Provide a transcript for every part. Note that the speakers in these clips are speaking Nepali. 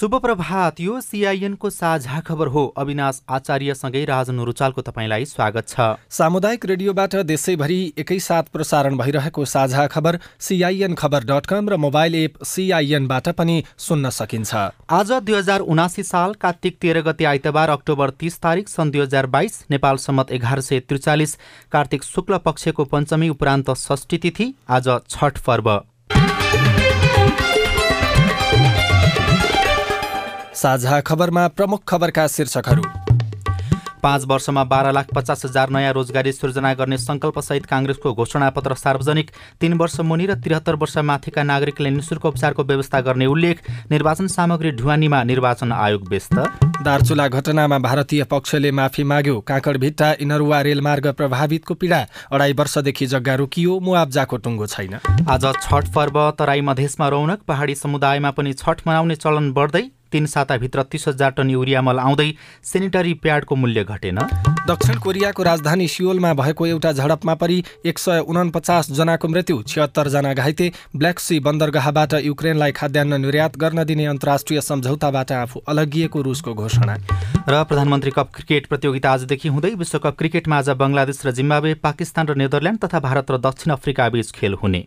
शुभ प्रभात यो सिआइएनको साझा खबर हो। अविनाश आचार्यसँगै राजन रुचालको तपाईँलाई स्वागत छ। सामुदायिक रेडियोबाट देशैभरि एकैसाथ प्रसारण भइरहेको साझा खबर सिआइएन खबर डट कम र मोबाइल एप सिआइएनबाट पनि सुन्न सकिन्छ। आज दुई हजार उनासी साल कार्तिक तेह्र गते आइतबार अक्टोबर तिस तारिक सन् दुई हजार बाइस नेपाल सम्मत एघार सय त्रिचालिस कार्तिक शुक्ल पक्षको पञ्चमी उपरान्त षष्ठी तिथि आज छठ पर्व। साझा खबरमा प्रमुख खबरका शीर्षकहरू। पाँच वर्षमा बाह्र लाख पचास हजार नयाँ रोजगारी सृजना गर्ने सङ्कल्पसहित काङ्ग्रेसको घोषणापत्र सार्वजनिक। तीन वर्ष मुनि र त्रिहत्तर वर्ष माथिका नागरिकले निशुल्क उपचारको व्यवस्था गर्ने उल्लेख। निर्वाचन सामग्री ढुवानीमा निर्वाचन आयोग व्यस्त। दार्चुला घटनामा भारतीय पक्षले माफी माग्यो। काँकडभिट्टा इनरुवा रेलमार्ग प्रभावितको पीडा। अढाई वर्षदेखि जग्गा रोकियो मुआब्जाको टुङ्गो छैन। आज छठ पर्व तराई मधेसमा रौनक पहाडी समुदायमा पनि छठ मनाउने चलन बढ्दै तीन साताभित्र तीस हजार टन युरिया मल आउँदै सेनिटरी प्याडको मूल्य घटेन। दक्षिण कोरियाको राजधानी सियोलमा भएको एउटा झडपमा परि एक सय उनपचास जनाको मृत्यु छिहत्तर जना घाइते। ब्ल्याक सी बन्दरगाहबाट युक्रेनलाई खाद्यान्न निर्यात गर्न दिने अन्तर्राष्ट्रिय सम्झौताबाट आफू अलगिएको रुसको घोषणा। र प्रधानमन्त्री कप क्रिकेट प्रतियोगिता आजदेखि हुँदै विश्वकप क्रिकेटमा आज बङ्गलादेश र जिम्बावे पाकिस्तान र नेदरल्यान्ड तथा भारत र दक्षिण अफ्रिका बीच खेल हुने।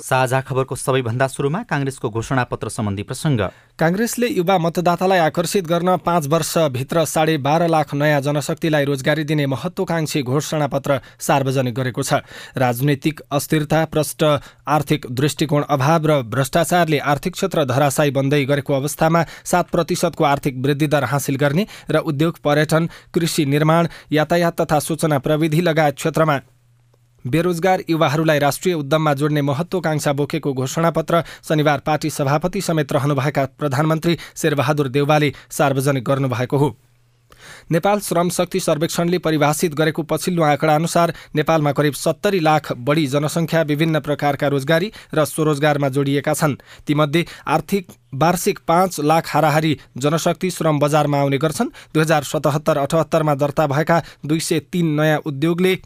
साझा खबरको सबैभन्दा सुरुमा काङ्ग्रेसको घोषणापत्र सम्बन्धी प्रसङ्ग। काङ्ग्रेसले युवा मतदातालाई आकर्षित गर्न पाँच वर्षभित्र साढे बाह्र लाख नयाँ जनशक्तिलाई रोजगारी दिने महत्वाकांक्षी घोषणापत्र सार्वजनिक गरेको छ। राजनैतिक अस्थिरता प्रष्ट आर्थिक दृष्टिकोण अभाव र भ्रष्टाचारले आर्थिक क्षेत्र धराशायी बन्दै गरेको अवस्थामा सात प्रतिशतको आर्थिक वृद्धि दर हासिल गर्ने र उद्योग पर्यटन कृषि निर्माण यातायात तथा सूचना प्रविधि लगायत क्षेत्रमा बेरोजगार युवाहरूलाई राष्ट्रिय उद्यममा जोड्ने महत्वाकांक्षा बोकेको घोषणापत्र शनिबार पार्टी सभापति समेत रहनुभएका प्रधानमन्त्री शेरबहादुर देउवाले सार्वजनिक गर्नुभएको हो। नेपाल श्रम शक्ति सर्वेक्षणले परिभाषित गरेको पछिल्लो आँकडा अनुसार नेपालमा करिब सत्तरी लाख बढी जनसङ्ख्या विभिन्न प्रकारका रोजगारी र स्वरोजगारमा जोडिएका छन्। तीमध्ये आर्थिक वार्षिक पाँच लाख हाराहारी जनशक्ति श्रम बजारमा आउने गर्छन्। दुई हजार सतहत्तर अठहत्तरमा दर्ता भएका दुई सय तीन नयाँ उद्योगले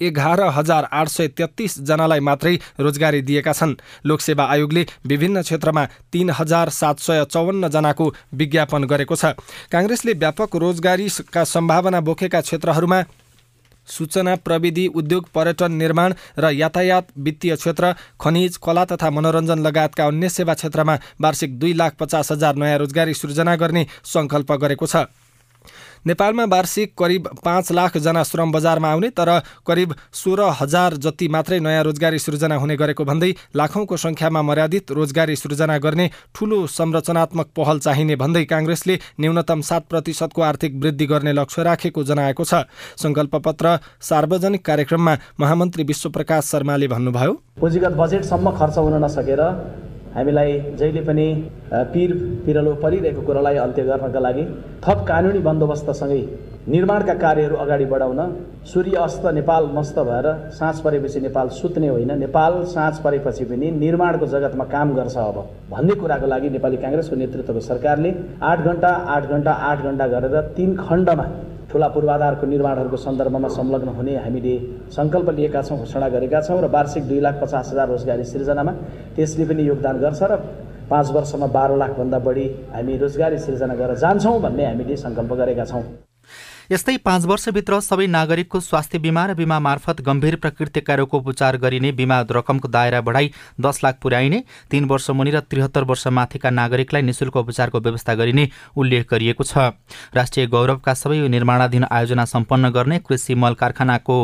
एघार हजार आठ सय तेत्तिसजनालाई मात्रै रोजगारी दिएका छन्। लोकसेवा आयोगले विभिन्न क्षेत्रमा तीन हजार सात सय चौवन्नजनाको विज्ञापन गरेको छ। काङ्ग्रेसले व्यापक रोजगारीका सम्भावना बोकेका क्षेत्रहरूमा सूचना प्रविधि उद्योग पर्यटन निर्माण र यातायात वित्तीय क्षेत्र खनिज कला तथा मनोरञ्जन लगायतका अन्य सेवा क्षेत्रमा वार्षिक दुई लाख पचास हजार नयाँ रोजगारी सृजना गर्ने सङ्कल्प गरेको छ। नेपालमा वार्षिक करिब पाँच लाखजना श्रम बजारमा आउने तर करिब सोह्र हजार जति मात्रै नयाँ रोजगारी सृजना हुने गरेको भन्दै लाखौँको सङ्ख्यामा मर्यादित रोजगारी सृजना गर्ने ठूलो संरचनात्मक पहल चाहिने भन्दै काङ्ग्रेसले न्यूनतम सात प्रतिशतको आर्थिक वृद्धि गर्ने लक्ष्य राखेको जनाएको छ। सङ्कल्प पत्र सार्वजनिक कार्यक्रममा महामन्त्री विश्वप्रकाश शर्माले भन्नुभयो पुँजीगत बजेटसम्म खर्च हुन नसकेर हामीलाई जहिले पनि पिर पिरलो परिरहेको कुरालाई अन्त्य गर्नका लागि थप कानुनी बन्दोबस्तसँगै निर्माणका कार्यहरू अगाडि बढाउन सूर्य अस्त नेपाल मस्त भएर साँझ परेपछि नेपाल सुत्ने होइन। नेपाल साँझ परेपछि पनि निर्माणको जगतमा काम गर्छ अब। भन्ने कुराको लागि नेपाली काङ्ग्रेसको नेतृत्वको सरकारले आठ घन्टा आठ घन्टा आठ घन्टा गरेर तिन खण्डमा ठुला पूर्वाधारको निर्माणहरूको सन्दर्भमा संलग्न हुने हामीले सङ्कल्प लिएका छौँ घोषणा गरेका छौँ र वार्षिक दुई लाख पचास हजार रोजगारी सिर्जनामा त्यसले पनि योगदान गर्छ र पाँच वर्षमा बाह्र लाखभन्दा बढी हामी रोजगारी सिर्जना गरेर जान्छौँ भन्ने हामीले सङ्कल्प गरेका छौँ। यस्तै पाँच वर्षभित्र सबै नागरिकको स्वास्थ्य बिमा र बिमा मार्फत गम्भीर प्रकृतिका रोगको उपचार गरिने बिमा रकमको दायरा बढाई दस लाख पुर्याइने तीन वर्ष मुनि र त्रिहत्तर वर्ष माथिका नागरिकलाई निशुल्क उपचारको व्यवस्था गरिने उल्लेख गरिएको छ। राष्ट्रिय गौरवका सबै निर्माणाधीन आयोजना सम्पन्न गर्ने कृषि मल कारखानाको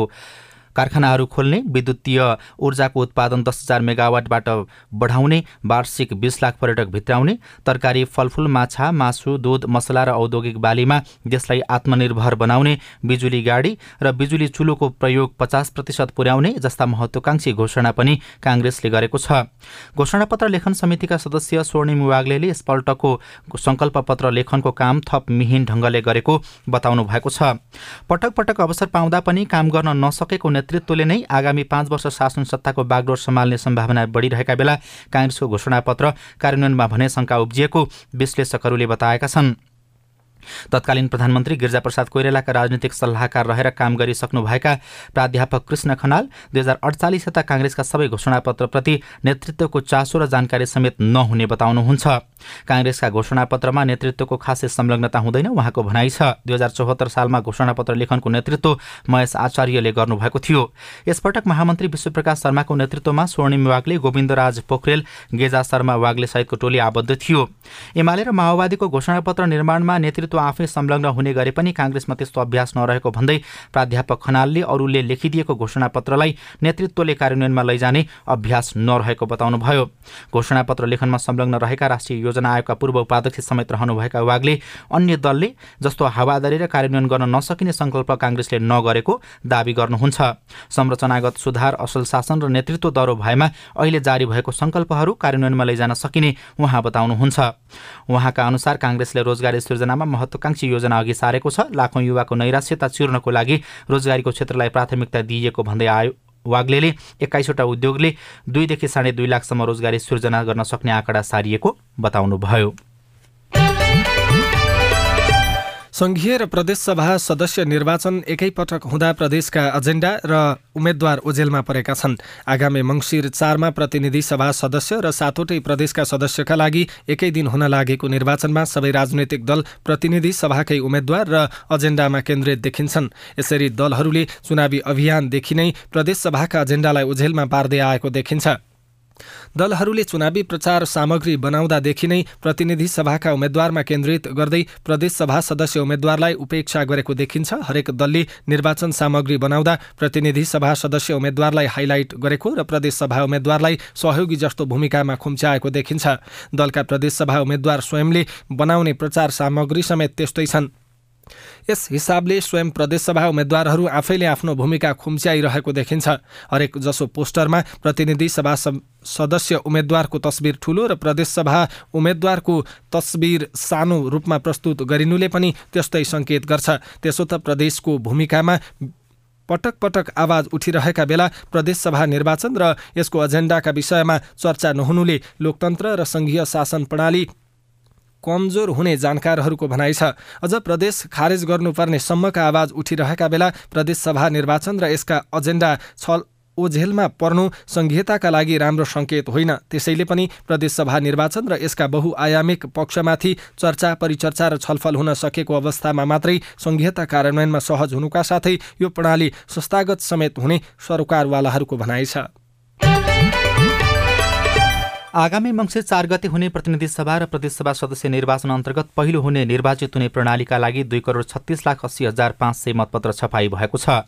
कारखानाहरू खोल्ने विद्युतीय ऊर्जाको उत्पादन दस हजार मेगावाटबाट बढाउने वार्षिक बिस लाख पर्यटक भित्राउने तरकारी फलफुल माछा मासु दुध मसला र औद्योगिक बालीमा देशलाई आत्मनिर्भर बनाउने बिजुली गाडी र बिजुली चुलोको प्रयोग पचास प्रतिशत पुर्याउने जस्ता महत्वाकांक्षी घोषणा पनि काङ्ग्रेसले गरेको छ। घोषणापत्र लेखन समितिका सदस्य स्वर्णिम वाग्ले यसपल्टको संकल्प पत्र लेखनको काम थप मिहिन ढङ्गले गरेको बताउनु भएको छ। पटक पटक अवसर पाउँदा पनि काम गर्न नसकेको नेतृत्वले नै आगामी पाँच वर्ष शासन सत्ताको बागडोर सम्हाल्ने सम्भावना बढिरहेका बेला काङ्ग्रेसको घोषणापत्र कार्यान्वयनमा भने शङ्का उब्जिएको विश्लेषकहरूले बताएका छन्। तत्कालीन प्रधानमन्त्री गिरिजाप्रसाद कोइरालाका राजनीतिक सल्लाहकार रहेर काम गरिसक्नुभएका प्राध्यापक कृष्ण खनाल दुई हजार अडचालिस यता काङ्ग्रेसका सबै घोषणापत्रप्रति नेतृत्वको चासो र जानकारी समेत नहुने बताउनुहुन्छ। काङ्ग्रेसका घोषणापत्रमा नेतृत्वको खासै संलग्नता हुँदैन उहाँको भनाइ छ। दुई हजार चौहत्तर सालमा घोषणापत्र लेखनको नेतृत्व महेश आचार्यले गर्नुभएको थियो। यसपटक महामन्त्री विश्वप्रकाश शर्माको नेतृत्वमा स्वर्णिम वाग्ले गोविन्दराज पोखरेल गेजा शर्मा वाग्ले सहितको टोली आबद्ध थियो। एमाले र माओवादीको घोषणापत्र निर्माणमा नेतृत्व नेतृत्व आफै संलग्न हुने गरे पनि काङ्ग्रेसमा त्यस्तो अभ्यास नरहेको भन्दै प्राध्यापक खनालले अरूले लेखिदिएको घोषणापत्रलाई नेतृत्वले कार्यान्वयनमा लैजाने अभ्यास नरहेको बताउनुभयो। घोषणापत्र लेखनमा संलग्न रहेका राष्ट्रिय योजना आयोगका पूर्व उपाध्यक्ष समेत रहनुभएका वागले अन्य दलले जस्तो हावादारी र कार्यान्वयन गर्न नसकिने संकल्प काङ्ग्रेसले नगरेको दावी गर्नुहुन्छ। संरचनागत सुधार असल शासन र नेतृत्व दह्रो भएमा अहिले जारी भएको संकल्पहरू कार्यान्वयनमा लैजान सकिने उहाँ बताउनुहुन्छ। उहाँका अनुसार काङ्ग्रेसले रोजगारी सृजनामा महत्वाकांक्षी योजना अघि सारेको छ। लाखौँ युवाको नैराश्यता चिर्नको लागि रोजगारीको क्षेत्रलाई प्राथमिकता दिइएको भन्दै आयो वाग्ले एक्काइसवटा उद्योगले दुईदेखि साढे दुई लाखसम्म रोजगारी सृजना गर्न सक्ने आँकडा सारिएको बताउनुभयो। संघीय र प्रदेशसभा सदस्य निर्वाचन एकैपटक हुँदा प्रदेशका एजेन्डा र उम्मेद्वार ओझेलमा परेका छन्। आगामी मङ्सिर चारमा प्रतिनिधि सभा सदस्य र सातवटै प्रदेशका सदस्यका लागि एकै दिन हुन लागेको निर्वाचनमा सबै राजनैतिक दल प्रतिनिधि सभाकै उम्मेद्वार र एजेन्डामा केन्द्रित देखिन्छन्। यसरी दलहरूले चुनावी अभियानदेखि नै प्रदेशसभाका एजेन्डालाई ओझेलमा पार्दै आएको देखिन्छ। दलहरूले चुनावी प्रचार सामग्री बनाउँदादेखि नै प्रतिनिधि सभाका उम्मेद्वारमा केन्द्रित गर्दै प्रदेशसभा सदस्य उम्मेद्वारलाई उपेक्षा गरेको देखिन्छ। हरेक दलले निर्वाचन सामग्री बनाउँदा प्रतिनिधि सभा सदस्य उम्मेद्वारलाई हाइलाइट गरेको र प्रदेशसभा उम्मेद्वारलाई सहयोगी जस्तो भूमिकामा खुम्च्याएको देखिन्छ। दलका प्रदेशसभा उम्मेद्वार स्वयंले बनाउने प्रचार सामग्री समेत त्यस्तै छन्। यस हिसाबले स्वयं प्रदेशसभा उम्मेद्वारहरू आफैले आफ्नो भूमिका खुम्च्याइरहेको देखिन्छ। हरेक जसो पोस्टरमा प्रतिनिधि सभा सदस्य उम्मेद्वारको तस्बिर ठुलो र प्रदेशसभा उम्मेद्वारको तस्बिर सानो रूपमा प्रस्तुत गरिनुले पनि त्यस्तै सङ्केत गर्छ। त्यसो त प्रदेशको भूमिकामा पटक पटक आवाज उठिरहेका बेला प्रदेशसभा निर्वाचन र यसको एजेन्डाका विषयमा चर्चा नहुनुले लोकतन्त्र र सङ्घीय शासन प्रणाली कमजोर हुने जानकारहरूको भनाइ छ। अझ प्रदेश खारेज गर्नुपर्ने सम्मका आवाज उठिरहेका बेला प्रदेशसभा निर्वाचन र यसका एजेन्डा छल ओझेलमा पर्नु संघीयताका लागि राम्रो सङ्केत होइन। त्यसैले पनि प्रदेशसभा निर्वाचन र यसका बहुआयामिक पक्षमाथि चर्चा परिचर्चा र छलफल हुन सकेको अवस्थामा मात्रै संघीयता कार्यान्वयनमा सहज हुनुका साथै यो प्रणाली संस्थागत समेत हुने सरकारवालाहरूको भनाइ छ। आगामी मङ्सिर चार गते हुने प्रतिनिधि सभा र प्रदेशसभा सदस्य निर्वाचन अन्तर्गत पहिलो हुने निर्वाचित हुने प्रणालीका लागि दुई करोड छत्तिस लाख अस्सी हजार पाँच सय मतपत्र छपाई भएको छ।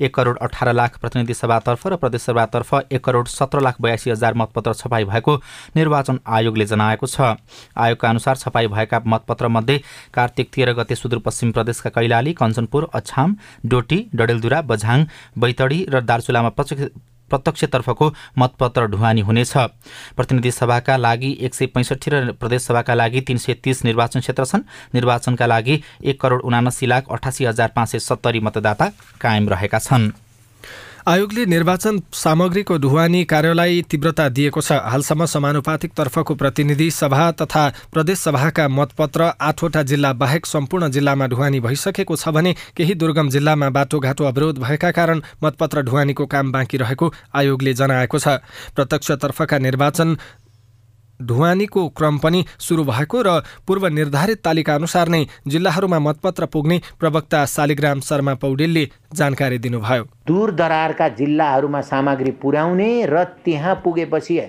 एक करोड अठार लाख प्रतिनिधि सभातर्फ र प्रदेशसभातर्फ एक करोड सत्र लाख बयासी हजार मतपत्र छपाई भएको निर्वाचन आयोगले जनाएको छ। आयोगका अनुसार छपाई भएका मतपत्रमध्ये कार्तिक तेह्र गते सुदूरपश्चिम प्रदेशका कैलाली कञ्चनपुर अछाम डोटी डडेलधुरा बझाङ बैतडी र दार्चुलामा प्रत्यक्षतर्फको मतपत्र ढुवानी हुनेछ। प्रतिनिधि सभाका लागि एक सय पैँसठी र प्रदेशसभाका लागि तीन सय तीस निर्वाचन क्षेत्र छन्। निर्वाचनका लागि एक करोड उनासी लाख अठासी हजार पाँच सय सत्तरी मतदाता कायम रहेका छन्। आयोगले निर्वाचन सामग्रीको ढुवानी कार्यलाई तीव्रता दिएको छ। हालसम्म समानुपातिक तर्फको प्रतिनिधि सभा तथा प्रदेश सभाका मतपत्र आठवटा जिल्ला बाहेक सम्पूर्ण जिल्लामा ढुवानी भइसकेको छ भने केही दुर्गम जिल्लामा बाटोघाटो अवरोध भएका कारण मतपत्र ढुवानीको काम बाँकी रहेको आयोगले जनाएको छ। प्रत्यक्षतर्फका निर्वाचन ढुवानीको क्रम पनि सुरु भएको र पूर्व निर्धारित तालिका अनुसार नै जिल्लाहरूमा मतपत्र पुग्ने प्रवक्ता शालिग्राम शर्मा पौडेलले जानकारी दिनुभयो। दूर दरारका जिल्लाहरूमा सामग्री पुर्याउने र त्यहाँ पुगेपछि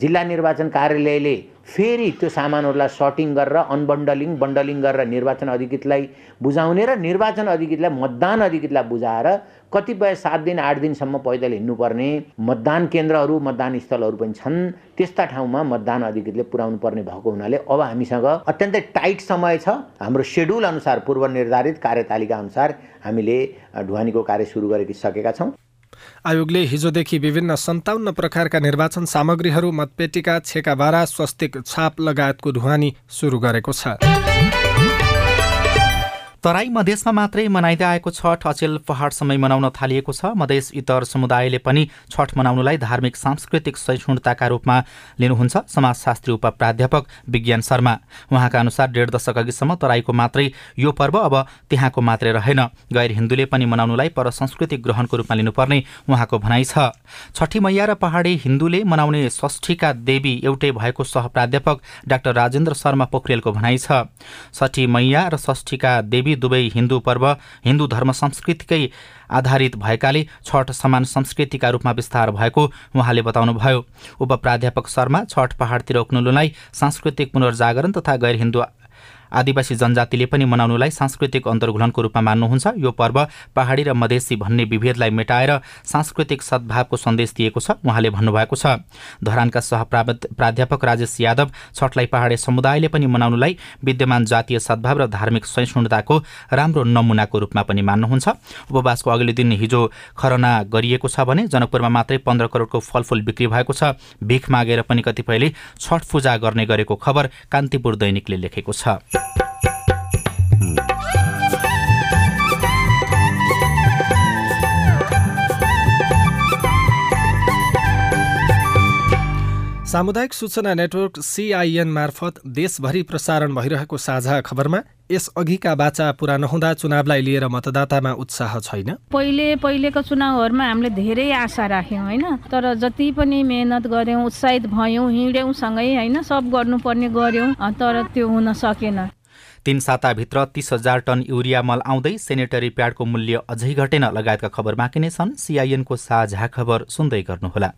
जिल्ला निर्वाचन कार्यालयले फेरि त्यो सामानहरूलाई सर्टिङ गरेर अनबन्डलिङ बन्डलिङ गरेर निर्वाचन अधिकृतलाई बुझाउने र निर्वाचन अधिकृतलाई मतदान अधिकृतलाई बुझाएर कतिपय सात दिन आठ दिनसम्म पैदल हिँड्नुपर्ने मतदान केन्द्रहरू मतदान स्थलहरू पनि छन्। त्यस्ता ठाउँमा मतदान अधिकृतले पुर्याउनु पर्ने भएको हुनाले अब हामीसँग अत्यन्तै टाइट समय छ। हाम्रो सेड्युल अनुसार पूर्व निर्धारित कार्यतालिका अनुसार हामीले ढुवानीको कार्य सुरु गरिसकेका छौँ। आयोगले हिजोदेखि विभिन्न सन्ताउन्न प्रकारका निर्वाचन सामग्रीहरू मतपेटिका छेका बारा स्वस्तिक छाप लगायतको ढुवानी सुरु गरेको छ। तराई मधेसमा मात्रै मनाइँदै आएको छठ अचेल पहाडसम्मै मनाउन थालिएको छ। मधेस इतर समुदायले पनि छठ मनाउनुलाई धार्मिक सांस्कृतिक सहिष्णुताका रूपमा लिनुहुन्छ। समाजशास्त्री उप प्राध्यापक विज्ञान शर्मा उहाँका अनुसार डेढ दशक अघिसम्म तराईको मात्रै यो पर्व अब त्यहाँको मात्रै रहेन। गैर हिन्दूले पनि मनाउनुलाई पर संस्कृति ग्रहणको रूपमा लिनुपर्ने उहाँको भनाइ छ। छठी मैया र पहाडी हिन्दूले मनाउने षष्ठीका देवी एउटै भएको सह प्राध्यापक डाक्टर राजेन्द्र शर्मा पोखरेलको भनाइ छ। छठी मैया र षष्ठीका देवी दुवै हिन्दू पर्व हिन्दू धर्म संस्कृतिकै आधारित भएकाले छठ समान संस्कृतिका रूपमा विस्तार भएको उहाँले बताउनुभयो। उप प्राध्यापक शर्मा छठ पहाडतिर उक्नुलाई सांस्कृतिक पुनर्जागरण तथा गैर हिन्दू आदिवासी जनजातिले पनि मनाउनुलाई सांस्कृतिक अन्तर्घुलनको रूपमा मान्नुहुन्छ। यो पर्व पहाडी र मधेसी भन्ने विभेदलाई मेटाएर सांस्कृतिक सद्भावको सन्देश दिएको छ उहाँले भन्नुभएको छ। धरानका सह प्राध्यापक राजेश यादव छठलाई पहाडी समुदायले पनि मनाउनुलाई विद्यमान जातीय सद्भाव र धार्मिक सहिष्णुताको राम्रो नमुनाको रूपमा पनि मान्नुहुन्छ। उपवासको अघिल्लो दिन हिजो खरना गरिएको छ भने जनकपुरमा मात्रै पन्ध्र करोडको फलफुल बिक्री भएको छ। भिख मागेर पनि कतिपयले छठ पूजा गर्ने गरेको खबर कान्तिपुर दैनिकले लेखेको छ। सामुदायिक सूचना नेटवर्क सिआइएन मार्फत देशभरि प्रसारण भइरहेको साझा खबरमा यस अघिका बाचा पुरा नहुँदा चुनावलाई लिएर मतदातामा उत्साह छैन। पहिले पहिलेको चुनावहरूमा हामीले धेरै आशा राख्यौँ होइन? तर जति पनि मेहनत गऱ्यौँ उत्साहित भयौँ हिँड्यौँ सँगै होइन? सब गर्नुपर्ने गऱ्यौँ तर त्यो हुन सकेन। तीन साताभित्र तीस हजार टन युरिया मल आउँदै सेनेटरी प्याडको मूल्य अझै घटेन। लगायतका खबर बाँकी नै छन्। सिआइएनको साझा खबर सुन्दै गर्नुहोला।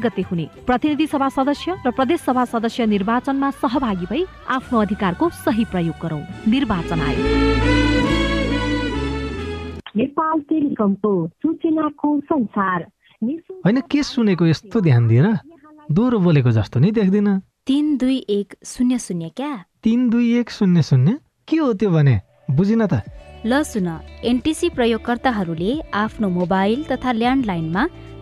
गते हुने। प्रतिनिधि सभा सदस्य र प्रदेश सभा सदस्य निर्वाचनमा सहभागी भई आफ्नो अधिकारको सही प्रयोग गरौँ। निर्वाचन आयोग। नेपाल टेलिकमको सूचनाको संसार। होइन के सुनेको यस्तो ध्यान दिएर दोहोरो बोलेको जस्तो नि देख्दिन। तिन दुई एक शून्य शून्य क्या? तिन दुई एक शून्य शून्य? के हो त्यो भने? बुझिन त। ल सुन एनटिसी प्रयोगकर्ताहरूले आफ्नो मोबाइल तथा ल्यान्डलाइनमा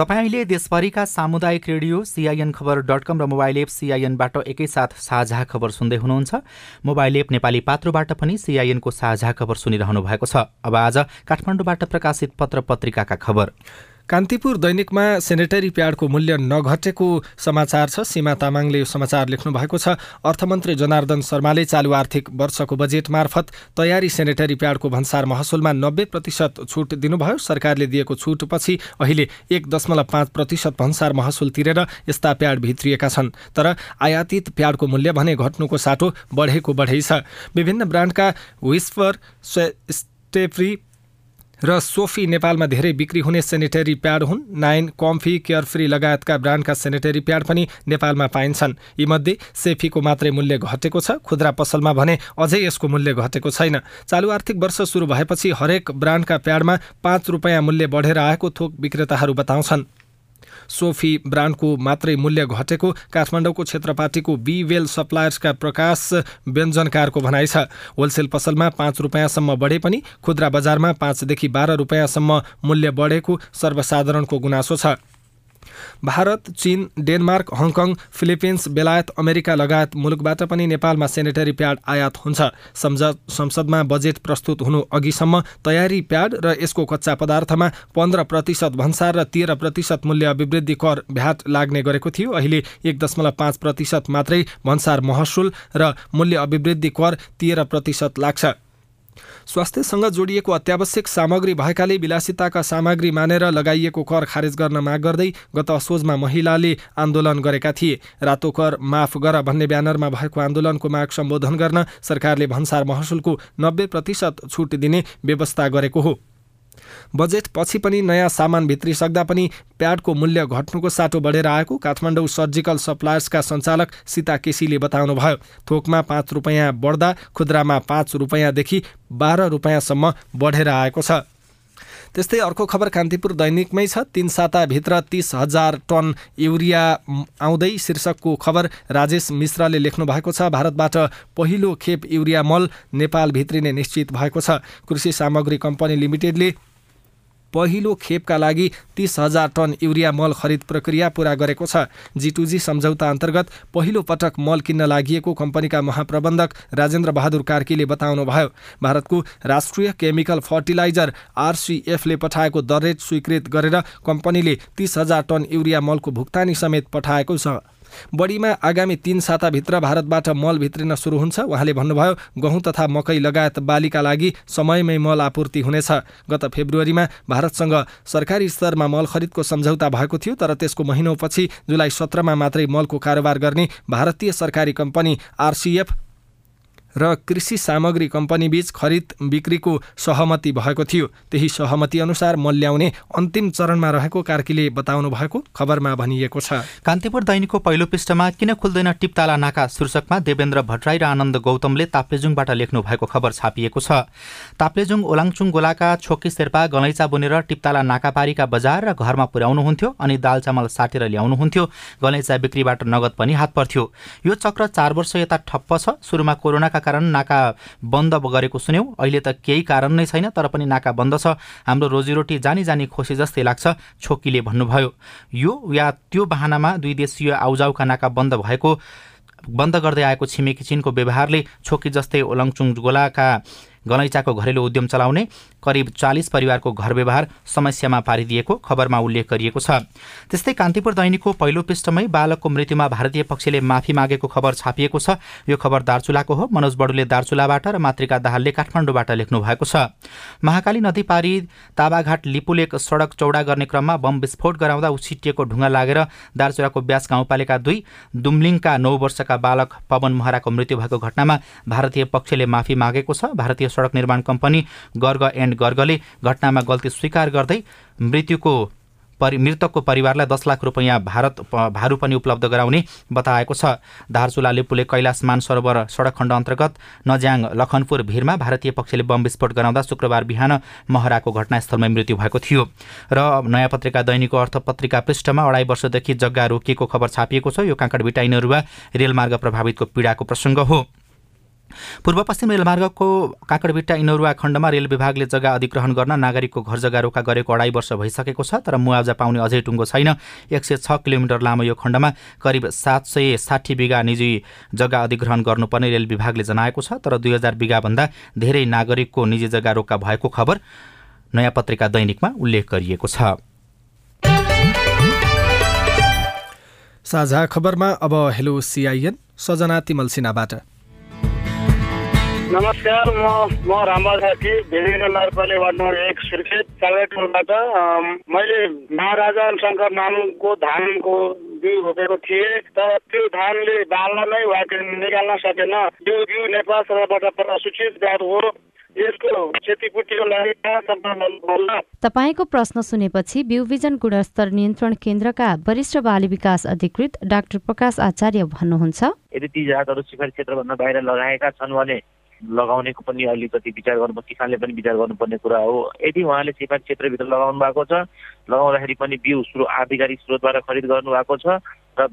तपाईँले देशभरिका सामुदायिक radio C I N Khabar dot com र मोबाइल एप सिआइएनबाट एकैसाथ साझा खबर सुन्दै हुनुहुन्छ। मोबाइल एप नेपाली पात्रोबाट पनि सिआइएनको साझा खबर सुनिरहनु भएको छ। अब आज काठमाडौँबाट प्रकाशित पत्र पत्रिकाका खबर। कान्तिपुर दैनिकमा सेनेटरी प्याडको मूल्य नघटेको समाचार छ। सीमा तामाङले यो समाचार लेख्नु भएको छ। अर्थमन्त्री जनार्दन शर्माले चालु आर्थिक वर्षको बजेट मार्फत तयारी सेनेटरी प्याडको भन्सार महसुलमा नब्बे प्रतिशत छुट दिनुभयो। सरकारले दिएको छुटपछि अहिले एक दशमलव पाँच प्रतिशत भन्सार महसुल तिरेर यस्ता प्याड भित्रिएका छन्। तर आयातित प्याडको मूल्य भने घट्नुको साटो बढेको बढै छ विभिन्न ब्रान्डका विस्पर स्टेफ्री र सोफी नेपालमा धेरै बिक्री हुने सेनिटरी प्याड हुन्। नाइन कम्फी केयर फ्री लगायतका ब्रान्डका सेनिटरी प्याड पनि नेपालमा पाइन्छन्। यीमध्ये सेफीको मात्रै मूल्य घटेको छ। खुद्रा पसलमा भने अझै यसको मूल्य घटेको छैन। चालु आर्थिक वर्ष सुरु भएपछि हरेक ब्रान्डका प्याडमा पाँच रुपियाँ मूल्य बढेर आएको थोक विक्रेताहरू बताउँछन्। सोफी ब्रान्डको मात्रै मूल्य घटेको काठमाडौँको क्षेत्रपाटीको बिवेल सप्लायर्सका प्रकाश व्यञ्जनकारको भनाइ छ। होलसेल पसलमा पाँच रुपियाँसम्म बढे पनि खुद्रा बजारमा पाँचदेखि बाह्र रुपियाँसम्म मूल्य बढेको सर्वसाधारणको गुनासो छ। भारत चीन डेनमार्क हङकङ फिलिपिन्स बेलायत अमेरिका लगायत मुलुकबाट पनि नेपालमा सेनिटरी प्याड आयात हुन्छ। संसदमा बजेट प्रस्तुत हुनु अघिसम्म तयारी प्याड र यसको कच्चा पदार्थमा पन्ध्र प्रतिशत भन्सार र तेह्र प्रतिशत मूल्य अभिवृद्धि कर भ्याट लाग्ने गरेको थियो। अहिले एक दशमलव पाँच प्रतिशत मात्रै भन्सार महसुल र मूल्य अभिवृद्धि कर तेह्र प्रतिशत लाग्छ। स्वास्थ्यसँग जोडिएको अत्यावश्यक सामग्री भएकाले विलासिताका सामग्री मानेर लगाइएको कर खारेज गर्न माग गर्दै गत असोजमा महिलाले आन्दोलन गरेका थिए। रातो कर माफ गर भन्ने ब्यानरमा भएको आन्दोलनको माग सम्बोधन गर्न सरकारले भन्सार महसुलको नब्बे प्रतिशत छुट दिने व्यवस्था गरेको हो। बजेट पछि पनि नयाँ सामान भित्रिसक्दा पनि प्याडको मूल्य घट्नुको साटो बढेर आएको। काठमाडौँ सर्जिकल सप्लायर्सका सञ्चालक सीता केसीले बताउनुभयो थोकमा पाँच रुपियाँ बढ्दा खुद्रामा पाँच रुपियाँदेखि बाह्र रुपियाँसम्म बढेर आएको छ। त्यस्तै अर्को खबर कान्तिपुर दैनिकमै छ। तिन साताभित्र तिस हजार टन युरिया आउँदै शीर्षकको खबर राजेश मिश्रले लेख्नु भएको छ। भारतबाट पहिलो खेप युरिया मल नेपाल भित्रिने निश्चित भएको छ। कृषि सामग्री कम्पनी लिमिटेडले पहिलो खेपका लागि तीस हजार टन युरिया मल खरिद प्रक्रिया पूरा गरेको छ। जिटुजी सम्झौता अन्तर्गत पहिलो पटक मल किन्न लागि कम्पनीका महाप्रबन्धक राजेन्द्र बहादुर कार्कीले बताउनुभयो। भारतको राष्ट्रिय केमिकल फर्टिलाइजर आरसिएफले पठाएको दर रेट स्वीकृत गरेर कम्पनीले तीस हजार टन युरिया मलको भुक्तानी समेत पठाएको छ। बढीमा आगामी तीन साताभित्र भारतबाट मल भित्रिन सुरु हुन्छ। उहाँले भन्नुभयो गहुँ तथा मकै लगायत बालीका लागि समयमै मल आपूर्ति हुनेछ। गत फेब्रुअरीमा भारतसँग सरकारी स्तरमा मल खरिदको सम्झौता भएको थियो तर त्यसको महिनौपछि जुलाई सत्रमा मात्रै मलको कारोबार गर्ने भारतीय सरकारी कम्पनी आरसिएफ र कृषि सामग्री कम्पनीबीच खरिद बिक्रीको सहमति भएको थियो। त्यही सहमति अनुसार मल्याउने अन्तिम चरणमा रहेको कार्कीले बताउनु भएको खबरमा भनिएको छ। कान्तिपुर दैनिकको पहिलो पृष्ठमा किन खुल्दैन टिप्ताला नाका शीर्षकमा देवेन्द्र भट्टराई र आनन्द गौतमले ताप्लेजुङबाट लेख्नु भएको खबर छापिएको छ। ताप्लेजुङ ओलाङचुङ गोलाका छोकी शेर्पा गलैँचा बुनेर टिप्ताला नाकापारीका बजार र घरमा पुर्याउनुहुन्थ्यो अनि दाल चामल साटेर ल्याउनुहुन्थ्यो गलैँचा बिक्रीबाट नगद पनि हात पर्थ्यो। यो चक्र चार वर्ष यता ठप्प छ। सुरुमा कोरोनाका कारण नाका बन्द गरेको सुन्यौँ। अहिले त केही कारण नै छैन तर पनि नाका बन्द छ। हाम्रो रोजीरोटी जानी जानी खोसी जस्तै लाग्छ छोकीले भन्नुभयो। यो या त्यो बाहनामा दुई देशीय आउजाउका नाका बन्द भएको बन्द गर्दै आएको छिमेकी चिनको व्यवहारले छोकी जस्तै ओलङचुङ गोलाका गलैँचाको घरेलु उद्यम चलाउने करिब चालिस परिवारको घर व्यवहार समस्यामा पारिदिएको खबरमा उल्लेख गरिएको छ। त्यस्तै कान्तिपुर दैनिकको पहिलो पृष्ठमै बालकको मृत्युमा भारतीय पक्षले माफी मागेको खबर छापिएको छ। यो खबर दार्चुलाको हो। मनोज बडुले दार्चुलाबाट र मातृका दाहालले काठमाडौँबाट लेख्नु भएको छ। महाकाली नदी पारी ताबाघाट लिपुलेक सडक चौडा गर्ने क्रममा बम विस्फोट गराउँदा उछिटिएको ढुङ्गा लागेर दार्चुलाको ब्यास गाउँपालिका दुई दुम्लिङका नौ वर्षका बालक पवन महराको मृत्यु भएको घटनामा भारतीय पक्षले माफी मागेको छ। भारतीय सडक निर्माण कम्पनी गर्ग एन्ड गर्गले घटनामा गल्ती स्वीकार गर्दै मृत्युको परि मृतकको परिवारलाई दस लाख रुपियाँ भारत भारू पनि उपलब्ध गराउने बताएको छ। धारचुला लिपुले कैलाश मान सरोवर सडक खण्ड अन्तर्गत नज्याङ लखनपुर भिरमा भारतीय पक्षले बम विस्फोट गराउँदा शुक्रबार बिहान महराको घटनास्थलमै मृत्यु भएको थियो। र नयाँ पत्रिका दैनिकको अर्थ पत्रिका पृष्ठमा अढाई वर्षदेखि जग्गा रोकिएको खबर छापिएको छ। यो काँकडभिटा इनरुवा रेलमार्ग प्रभावितको पीडाको प्रसङ्ग हो। पूर्व पश्चिम रेलमार्गको काँकडभिट्टा इनौरुवा खण्डमा रेल विभागले जग्गा अधिग्रहण गर्न नागरिकको घर जग्गा रोका गरेको अढाई वर्ष भइसकेको छ तर मुआवजा पाउने अझै टुङ्गो छैन। एक सय छ किलोमिटर लामो यो खण्डमा करिब सात सय साठी बिघा निजी जग्गा अधिग्रहण गर्नुपर्ने रेल विभागले जनाएको छ तर दुई हजार बिघाभन्दा धेरै नागरिकको निजी जग्गा रोका भएको खबर नयाँ पत्रिका दैनिकमा उल्लेख गरिएको छ। साझा खबरमा अब हेलो सिआइएन सजना तिमल सिन्हाबाट। नमस्कार म म रामबा साथी भिडिङ नरपले वार्ड नम्बर एक सुर्खेत कालेटोलबाट मैले महाराजा शङ्कर नामको धानको बिउ रोपेको थिएँ तर त्यो धानले बाल्न नै वा निकाल्न सकेन। त्यो बिउ नेपाल सरकारबाट सूचित हो। यसको क्षतिपूर्तिको लागि कहाँ सम्पर्क गर्नुपर्ला? तपाईँको प्रश्न सुनेपछि बिउबिजन गुणस्तर नियन्त्रण केन्द्रका वरिष्ठ बाली विकास अधिकृत डाक्टर प्रकाश आचार्य भन्नुहुन्छ। यदि ती जातहरू शिखर क्षेत्रभन्दा बाहिर लगाएका छन् भने लगाउनेको पनि अलिकति विचार गर्नु किसानले पनि विचार गर्नुपर्ने कुरा हो। यदि उहाँले सिफार क्षेत्रभित्र लगाउनु भएको छ लगाउँदाखेरि पनि बिउ स्रो आधिकारिक स्रोतबाट खरिद गर्नुभएको छ र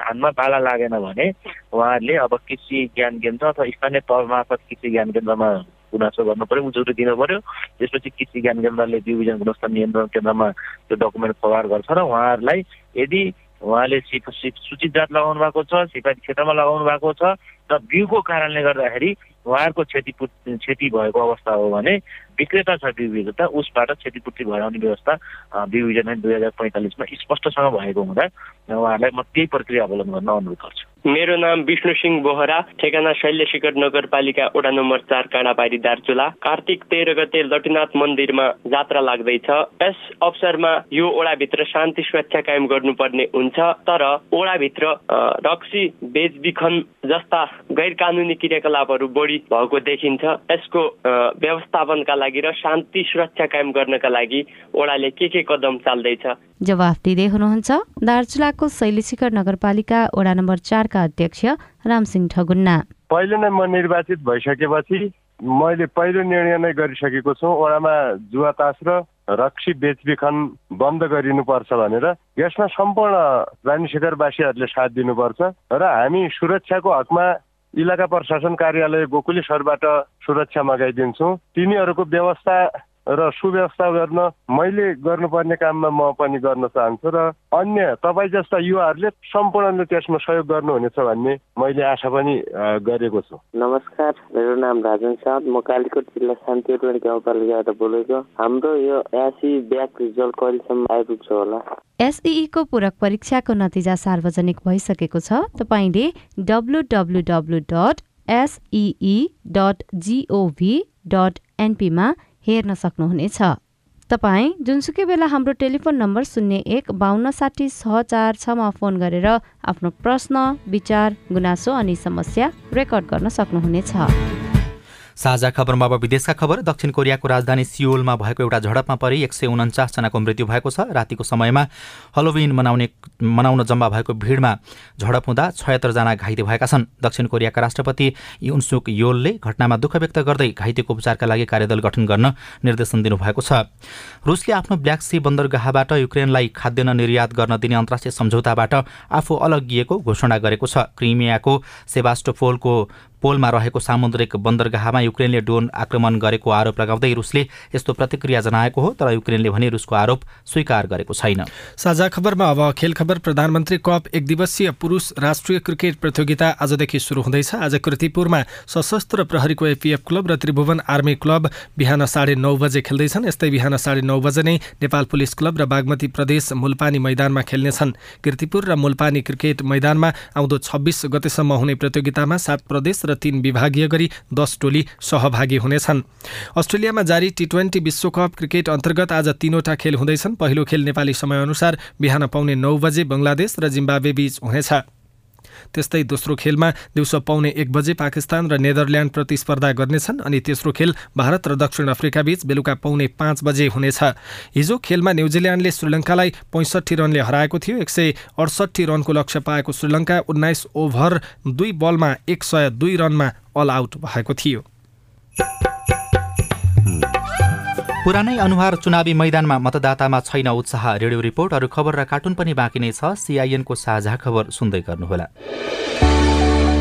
धानमा पाला लागेन भने उहाँहरूले अब कृषि ज्ञान केन्द्र अथवा स्थानीय तह मार्फत कृषि ज्ञान केन्द्रमा गुनासो गर्नु पर्यो उजुरी दिनु पर्यो। त्यसपछि कृषि ज्ञान केन्द्रले बिजन गुणस्तर नियन्त्रण केन्द्रमा त्यो डकुमेन्ट फरवार्ड गर्छ र उहाँहरूलाई यदि उहाँले सिफ सूचित जात लगाउनु भएको छ सिफारी क्षेत्रमा लगाउनु भएको छ र बिउको कारणले गर्दाखेरि उहाँहरूको क्षति क्षति भएको अवस्था हो भने विक्रेता छ बिउ विक्रेता उसबाट क्षतिपूर्ति भराउने व्यवस्था बिउ बिजन दुई हजार पैँतालिसमा स्पष्टसँग भएको हुँदा उहाँहरूलाई म त्यही प्रक्रिया अवलम्बन गर्न अनुरोध गर्छु। मेरो नाम विष्णु सिंह बोहरा ठेगाना शैल्यशिखर नगरपालिका वडा नम्बर चार काँडापारी दार्चुला। कार्तिक तेह्र गते लटुनाथ मन्दिरमा जात्रा लाग्दैछ। यस अवसरमा यो ओडाभित्र शान्ति सुरक्षा कायम गर्नुपर्ने हुन्छ। तर ओडाभित्र रक्सी बेचबिखन जस्ता गैर कानुनी क्रियाकलापहरू बढी भएको देखिन्छ। यसको व्यवस्थापनका लागि र शान्ति सुरक्षा कायम गर्नका लागि ओडाले के के कदम चाल्दैछ? जवाफ दिँदै हुनुहुन्छ दार्चुलाको शैलीशिखर नगरपालिका वडा नम्बर चारका अध्यक्ष रामसिंह ठगुन्ना। पहिले नै म निर्वाचित भइसकेपछि मैले पहिलो निर्णय नै गरिसकेको छु। वडामा जुवा तास र रक्सी बेचबिखन बन्द गरिनुपर्छ भनेर। यसमा सम्पूर्ण रानीशेखरवासीहरूले साथ दिनुपर्छ र हामी सुरक्षाको हकमा इलाका प्रशासन कार्यालय गोकुलेश्वरबाट सुरक्षा मगाइदिन्छौँ। तिनीहरूको व्यवस्था र सुव्यवस्था गर्न मैले गर्नुपर्ने काममा म पनि गर्न चाहन्छु र अन्य तपाईँ जस्ता युवाहरूले सम्पूर्णले त्यसमा सहयोग गर्नुहुनेछ भन्ने मैले आशा पनि गरेको छु। नमस्कार मेरो नाम राजन साथ म कालीकोट जिल्ला शान्तिरोड गाउँपालिकाबाट बोलेको। हाम्रो यो एसी ब्याक रिजल्ट कहिलेसम्म आइपुग्छ होला? एसइईको पूरक परीक्षाको नतिजा सार्वजनिक भइसकेको छ। तपाईँले W W W dot SEE dot GOV dot एनपीमा हेर्न सक्नुहुनेछ। तपाईँ जुनसुकै बेला हाम्रो टेलिफोन नम्बर शून्य एक बाहन्न साठी छ चार छमा फोन गरेर आफ्नो प्रश्न विचार गुनासो अनि समस्या रेकर्ड गर्न सक्नुहुनेछ। साझा खबरमा अब विदेशका खबर। दक्षिण कोरियाको राजधानी सियोलमा भएको एउटा झडपमा परि एक सय उन्चासजनाको मृत्यु भएको छ। रातिको समयमा हलोविन मनाउने मनाउन जम्मा भएको भिडमा झडप हुँदा छयत्तरजना घाइते भएका छन्। दक्षिण कोरियाका राष्ट्रपति युनसुक योलले घटनामा दुःख व्यक्त गर्दै घाइतेको उपचारका लागि कार्यदल गठन गर्न निर्देशन दिनुभएको छ। रुसले आफ्नो ब्ल्याक सी बन्दरगाहबाट युक्रेनलाई खाद्यान्न निर्यात गर्न दिने अन्तर्राष्ट्रिय सम्झौताबाट आफू अलगिएको घोषणा गरेको छ। क्रिमियाको सेबास्टोपोलको पोलमा रहेको सामुद्रिक बन्दरगाहमा युक्रेनले ड्रोन आक्रमण गरेको आरोप लगाउँदै रुसले यस्तो प्रतिक्रिया जनाएको हो तर युक्रेनले भने रुसको आरोप स्वीकार गरेको छैन। साझा खबरमा अब खेल खबर प्रधानमन्त्री कप एक दिवसीय पुरुष राष्ट्रिय क्रिकेट प्रतियोगिता आजदेखि सुरु हुँदैछ। आज कृतिपुरमा सशस्त्र प्रहरीको एपिएफ क्लब र त्रिभुवन आर्मी क्लब बिहान साढे नौ बजे खेल्दैछन्। यस्तै बिहान साढे नौ बजे नै नेपाल पुलिस क्लब र बागमती प्रदेश मुलपानी मैदानमा खेल्नेछन्। किर्तिपुर र मुलपानी क्रिकेट मैदानमा आउँदो छब्बिस गतेसम्म हुने प्रतियोगितामा सात प्रदेश र तीन विभागीय गरी दस टोली सहभागी हुनेछन्। अस्ट्रेलियामा जारी टी ट्वेन्टी विश्वकप क्रिकेट अन्तर्गत आज तीनवटा खेल हुँदैछन्। पहिलो खेल नेपाली समयअनुसार बिहान पाउने नौ बजे बङ्गलादेश र जिम्बावे बीच हुनेछ। त्यस्तै दोस्रो खेलमा दिउँसो पाउने एक बजे पाकिस्तान र नेदरल्यान्ड प्रतिस्पर्धा गर्नेछन् अनि तेस्रो खेल भारत र दक्षिण अफ्रिका बीच बेलुका पाउने पाँच बजे हुनेछ। हिजो खेलमा न्युजिल्यान्डले श्रीलङ्कालाई पैँसठी रनले हराएको थियो। एक सय अडसट्ठी रनको लक्ष्य पाएको श्रीलङ्का उन्नाइस ओभर दुई बलमा एक सय दुई रनमा अल आउट भएको थियो। पुरानै अनुहार चुनावी मैदानमा मतदातामा छैन उत्साह। रेडियो रिपोर्ट अरू खबर र कार्टुन पनि बाँकी नै छ। सिआइएनको साझा खबर सुन्दै गर्नुहोला।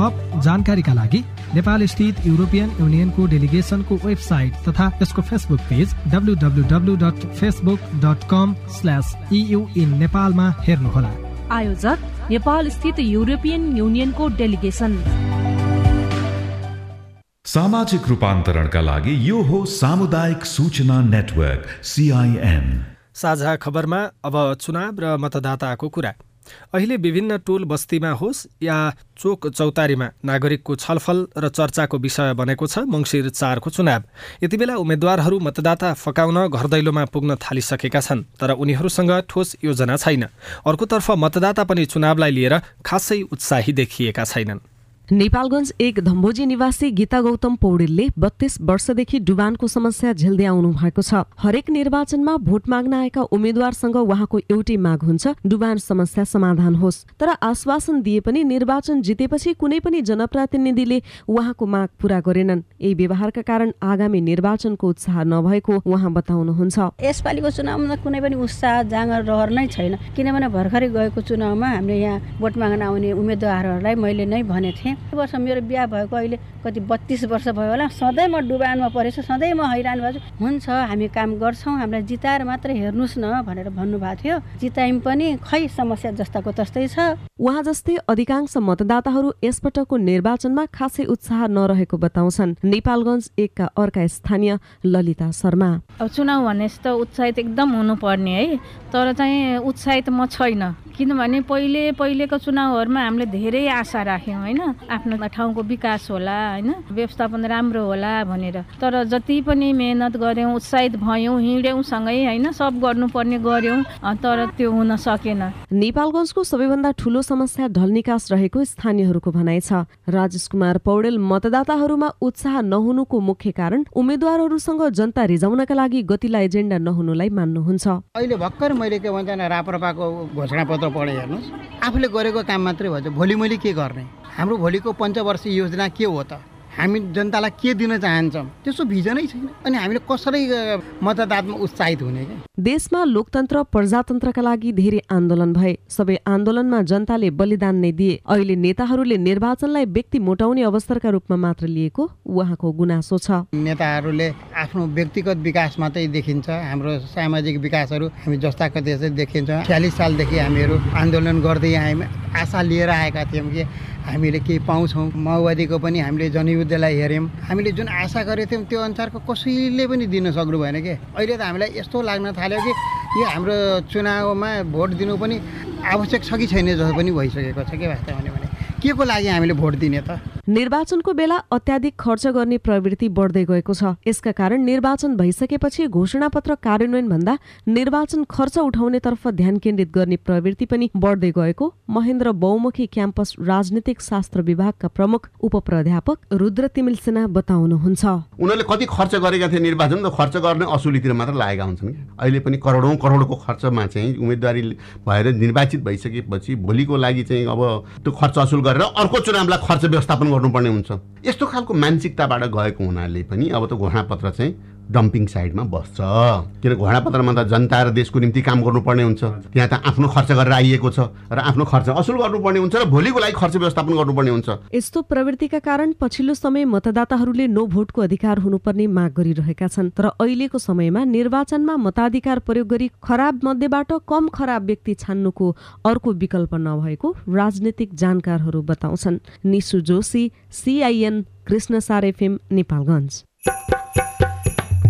थप जानकारीका लागि नेपाल स्थित युरोपियन युनियनको डेलिगेसनको वेबसाइट तथा यसको Facebook page W dot Facebook dot com slash EU in नेपालमा हेर्नुहोला। आयोजक नेपाल स्थित युरोपियन युनियनको डेलिगेसन। सामाजिक रूपान्तरणका लागि यो हो सामुदायिक सूचना नेटवर्क सिआइएन साझा खबरमा अब चुनाव र मतदाताको कुरा। अहिले विभिन्न टोल बस्तीमा होस् या चोक चौतारीमा नागरिकको छलफल र चर्चाको विषय बनेको छ मङ्सिर चारको चुनाव। यति बेला उम्मेद्वारहरू मतदाता फकाउन घरदैलोमा पुग्न थालिसकेका छन् तर उनीहरूसँग ठोस योजना छैन। अर्कोतर्फ मतदाता पनि चुनावलाई लिएर खासै उत्साही देखिएका छैनन्। नेपालगञ्ज एक धम्बोजी निवासी गीता गौतम पौडेलले बत्तीस वर्षदेखि डुबानको समस्या झेल्दै आउनु भएको छ। हरेक निर्वाचनमा भोट माग्न आएका उम्मेद्वारसँग उहाँको एउटै माग हुन्छ डुबान समस्या समाधान होस्। तर आश्वासन दिए पनि निर्वाचन जितेपछि कुनै पनि जनप्रतिनिधिले उहाँको माग पूरा गरेनन्। यही व्यवहारका कारण आगामी निर्वाचनको उत्साह नभएको उहाँ बताउनुहुन्छ। यसपालिको चुनावमा कुनै पनि उत्साह जाँगर रहर नै छैन। किनभने भर्खरै गएको चुनावमा हामीले यहाँ भोट माग्न आउने उम्मेद्वारहरूलाई मैले नै भनेको थिएँ। वर्ष मेरो बिहा भएको अहिले कति बत्तिस वर्ष भयो होला। सधैँ म डुबानमा परेछु सधैँ म हैरान भएको छु हुन्छ हामी काम गर्छौँ हामीलाई जिताएर मात्रै हेर्नुहोस् न भनेर भन्नुभएको थियो। जितायौँ पनि खै समस्या जस्ताको तस्तै छ? उहाँ जस्तै अधिकांश मतदाताहरू यसपटकको निर्वाचनमा खासै उत्साह नरहेको बताउँछन्। नेपालगञ्ज एकका अर्का स्थानीय ललिता शर्मा। अब चुनाव भनेपछि त उत्साहित एकदम हुनुपर्ने है। तर चाहिँ उत्साहित म छैन। किनभने पहिले पहिलेको चुनावहरूमा हामीले धेरै आशा राख्यौँ होइन? आफ्नो ठाउँको विकास होला होइन? व्यवस्थापन राम्रो होला भनेर। तर जति पनि मेहनत गऱ्यौँ उत्साहित भयौँ हिँड्यौँ सँगै होइन? सब गर्नुपर्ने गऱ्यौँ तर त्यो हुन सकेन। नेपालगञ्जको सबैभन्दा ठुलो समस्या ढल निकास रहेको स्थानीयहरूको भनाइ छ। राजेश कुमार पौडेल मतदाताहरूमा उत्साह नहुनुको मुख्य कारण उम्मेद्वारहरूसँग जनता रिजाउनका लागि गतिला एजेन्डा नहुनुलाई मान्नुहुन्छ। अहिले भर्खर मैले के भन्छ राप्रपाको घोषणा पत्र पढेँ हेर्नुहोस्। आफूले गरेको काम मात्रै भन्छ भोलि मैले के गर्ने? हाम्रो भोलिको पञ्चवर्षीय योजना के हो त? हामी जनतालाई के दिन चाहन्छौँ? त्यसो भिजनै छैन। अनि हामीले कसरी मतदातामा उत्साहित हुने क्या देशमा लोकतन्त्र प्रजातन्त्रका लागि धेरै आन्दोलन भए। सबै आन्दोलनमा जनताले बलिदान नै दिए। अहिले नेताहरूले निर्वाचनलाई व्यक्ति मोटाउने अवसरका रूपमा मात्र लिएको उहाँको गुनासो छ। नेताहरूले आफ्नो व्यक्तिगत विकास मात्रै देखिन्छ। हाम्रो सामाजिक विकासहरू हामी जस्ताको त्यसै देखिन्छ। छ्यालिस सालदेखि हामीहरू आन्दोलन गर्दै आयौँ आशा लिएर आएका थियौँ कि हामीले केही पाउँछौँ। माओवादीको पनि हामीले जनयुद्धलाई हेऱ्यौँ। हामीले जुन आशा गरेको थियौँ त्यो अनुसारको कसैले पनि दिन सक्नु भएन कि। अहिले त हामीलाई यस्तो लाग्न थाल्यो कि यो हाम्रो चुनावमा भोट दिनु पनि आवश्यक छ कि छैन जस्तो पनि भइसकेको छ के वास्तवमा भने। के को लागि हामीले भोट दिने त? निर्वाचनको बेला अत्याधिक खर्च गर्ने प्रवृत्ति बढ्दै गएको छ। यसका कारण निर्वाचन भइसकेपछि घोषणापत्र कार्यान्वयन भन्दा निर्वाचन खर्च उठाउनेतर्फ ध्यान केन्द्रित गर्ने प्रवृत्ति पनि बढ्दै गएको महेन्द्र बहुमुखी क्याम्पस राजनीतिक शास्त्र विभागका प्रमुख उप प्राध्यापक रुद्र तिमिल सेना बताउनुहुन्छ। उनीहरूले कति खर्च गरेका थिए निर्वाचन त खर्च गर्ने असुलीतिर मात्र लागेका हुन्छन् अहिले पनि करोडौँ करोडको खर्चमा चाहिँ उम्मेदवारी भएर निर्वाचित भइसकेपछि भोलिको लागि चाहिँ अब त्यो खर्च असुल गरेर अर्को चुनावलाई खर्च व्यवस्थापन गर्नुपर्ने हुन्छ। यस्तो खालको मानसिकताबाट गएको हुनाले पनि अब त घोषणापत्र चाहिँ डम्पिङ साइडमा बस्छ। किन घोडापत्रमा त जनता र देशको निम्ति काम गर्नुपर्ने हुन्छ। त्यहाँ त आफ्नो खर्च गरेर आइएको छ र आफ्नो खर्च असुल गर्नुपर्ने हुन्छ र भोलिको लागि खर्च व्यवस्थापन गर्नुपर्ने हुन्छ। यस्तो प्रवृत्तिका कारण पछिल्लो समय मतदाताहरूले नो भोटको अधिकार हुनुपर्ने माग गरिरहेका छन्। तर अहिलेको समयमा निर्वाचनमा मताधिकार प्रयोग गरी खराब मध्येबाट कम खराब व्यक्ति छान्नुको अर्को विकल्प नभएको राजनीतिक जानकारहरू बताउँछन्। Nishu Joshi CIN Krishnasar FM Nepalgunj.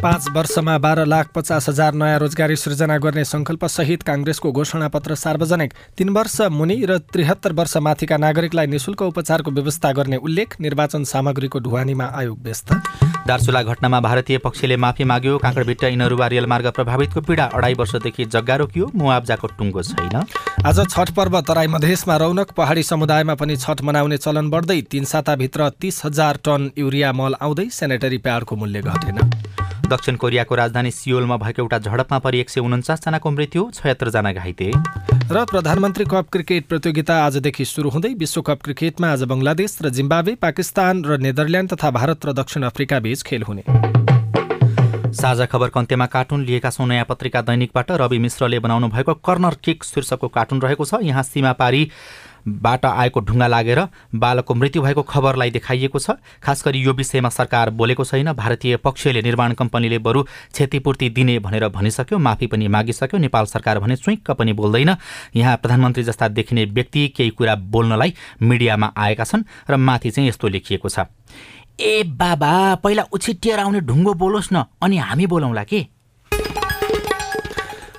पाँच वर्षमा बाह्र लाख पचास हजार नयाँ रोजगारी सृजना गर्ने सङ्कल्पसहित काङ्ग्रेसको घोषणापत्र सार्वजनिक। तीन वर्ष मुनि र त्रिहत्तर वर्ष माथिका नागरिकलाई निशुल्क उपचारको व्यवस्था गर्ने उल्लेख निर्वाचन सामग्रीको ढुवानीमा आयोग व्यस्त। दार्चुला घटनामा भारतीय पक्षले माफी माग्यो। काँकडभिट्ट इनरुवा रेलमार्ग प्रभावितको पीडा अढाई वर्षदेखि जग्गा रोकियो। मुआब्जाको टुङ्गो छैन। आज छठ पर्व तराई मधेसमा रौनक। पहाडी समुदायमा पनि छठ मनाउने चलन बढ्दै तीन साताभित्र तीस हजार टन युरिया मल आउँदै सेनेटरी प्याडको मूल्य घटेन। दक्षिण कोरियाको राजधानी सियोलमा भएको एउटा झडपमा परि एक सय उन्चासजनाको मृत्यु छयत्तरजना घाइते। र प्रधानमन्त्री कप क्रिकेट प्रतियोगिता आजदेखि सुरु हुँदै विश्वकप क्रिकेटमा आज बङ्गलादेश र जिम्बावे पाकिस्तान र नेदरल्यान्ड तथा भारत र दक्षिण अफ्रिका बीच खेल हुने। साझा खबरको अन्त्यमा कार्टुन लिएका छौँ नयाँ पत्रिका दैनिकबाट रवि मिश्रले बनाउनु भएको कर्नर किक शीर्षकको कार्टुन रहेको छ। यहाँ सीमा पारी बाट आएको ढुङ्गा लागेर बालकको मृत्यु भएको खबरलाई देखाइएको छ। खास गरी यो विषयमा सरकार बोलेको छैन। भारतीय पक्षले निर्माण कम्पनीले बरु क्षतिपूर्ति दिने भनेर भनिसक्यो माफी पनि मागिसक्यो। नेपाल सरकार भने चुइक्क पनि बोल्दैन। यहाँ प्रधानमन्त्री जस्ता देखिने व्यक्ति केही कुरा बोल्नलाई मिडियामा आएका छन् र माथि चाहिँ यस्तो लेखिएको छ। ए बाबा पहिला उछिटिएर आउने ढुङ्गो बोलोस् न। अनि हामी बोलाउँला के?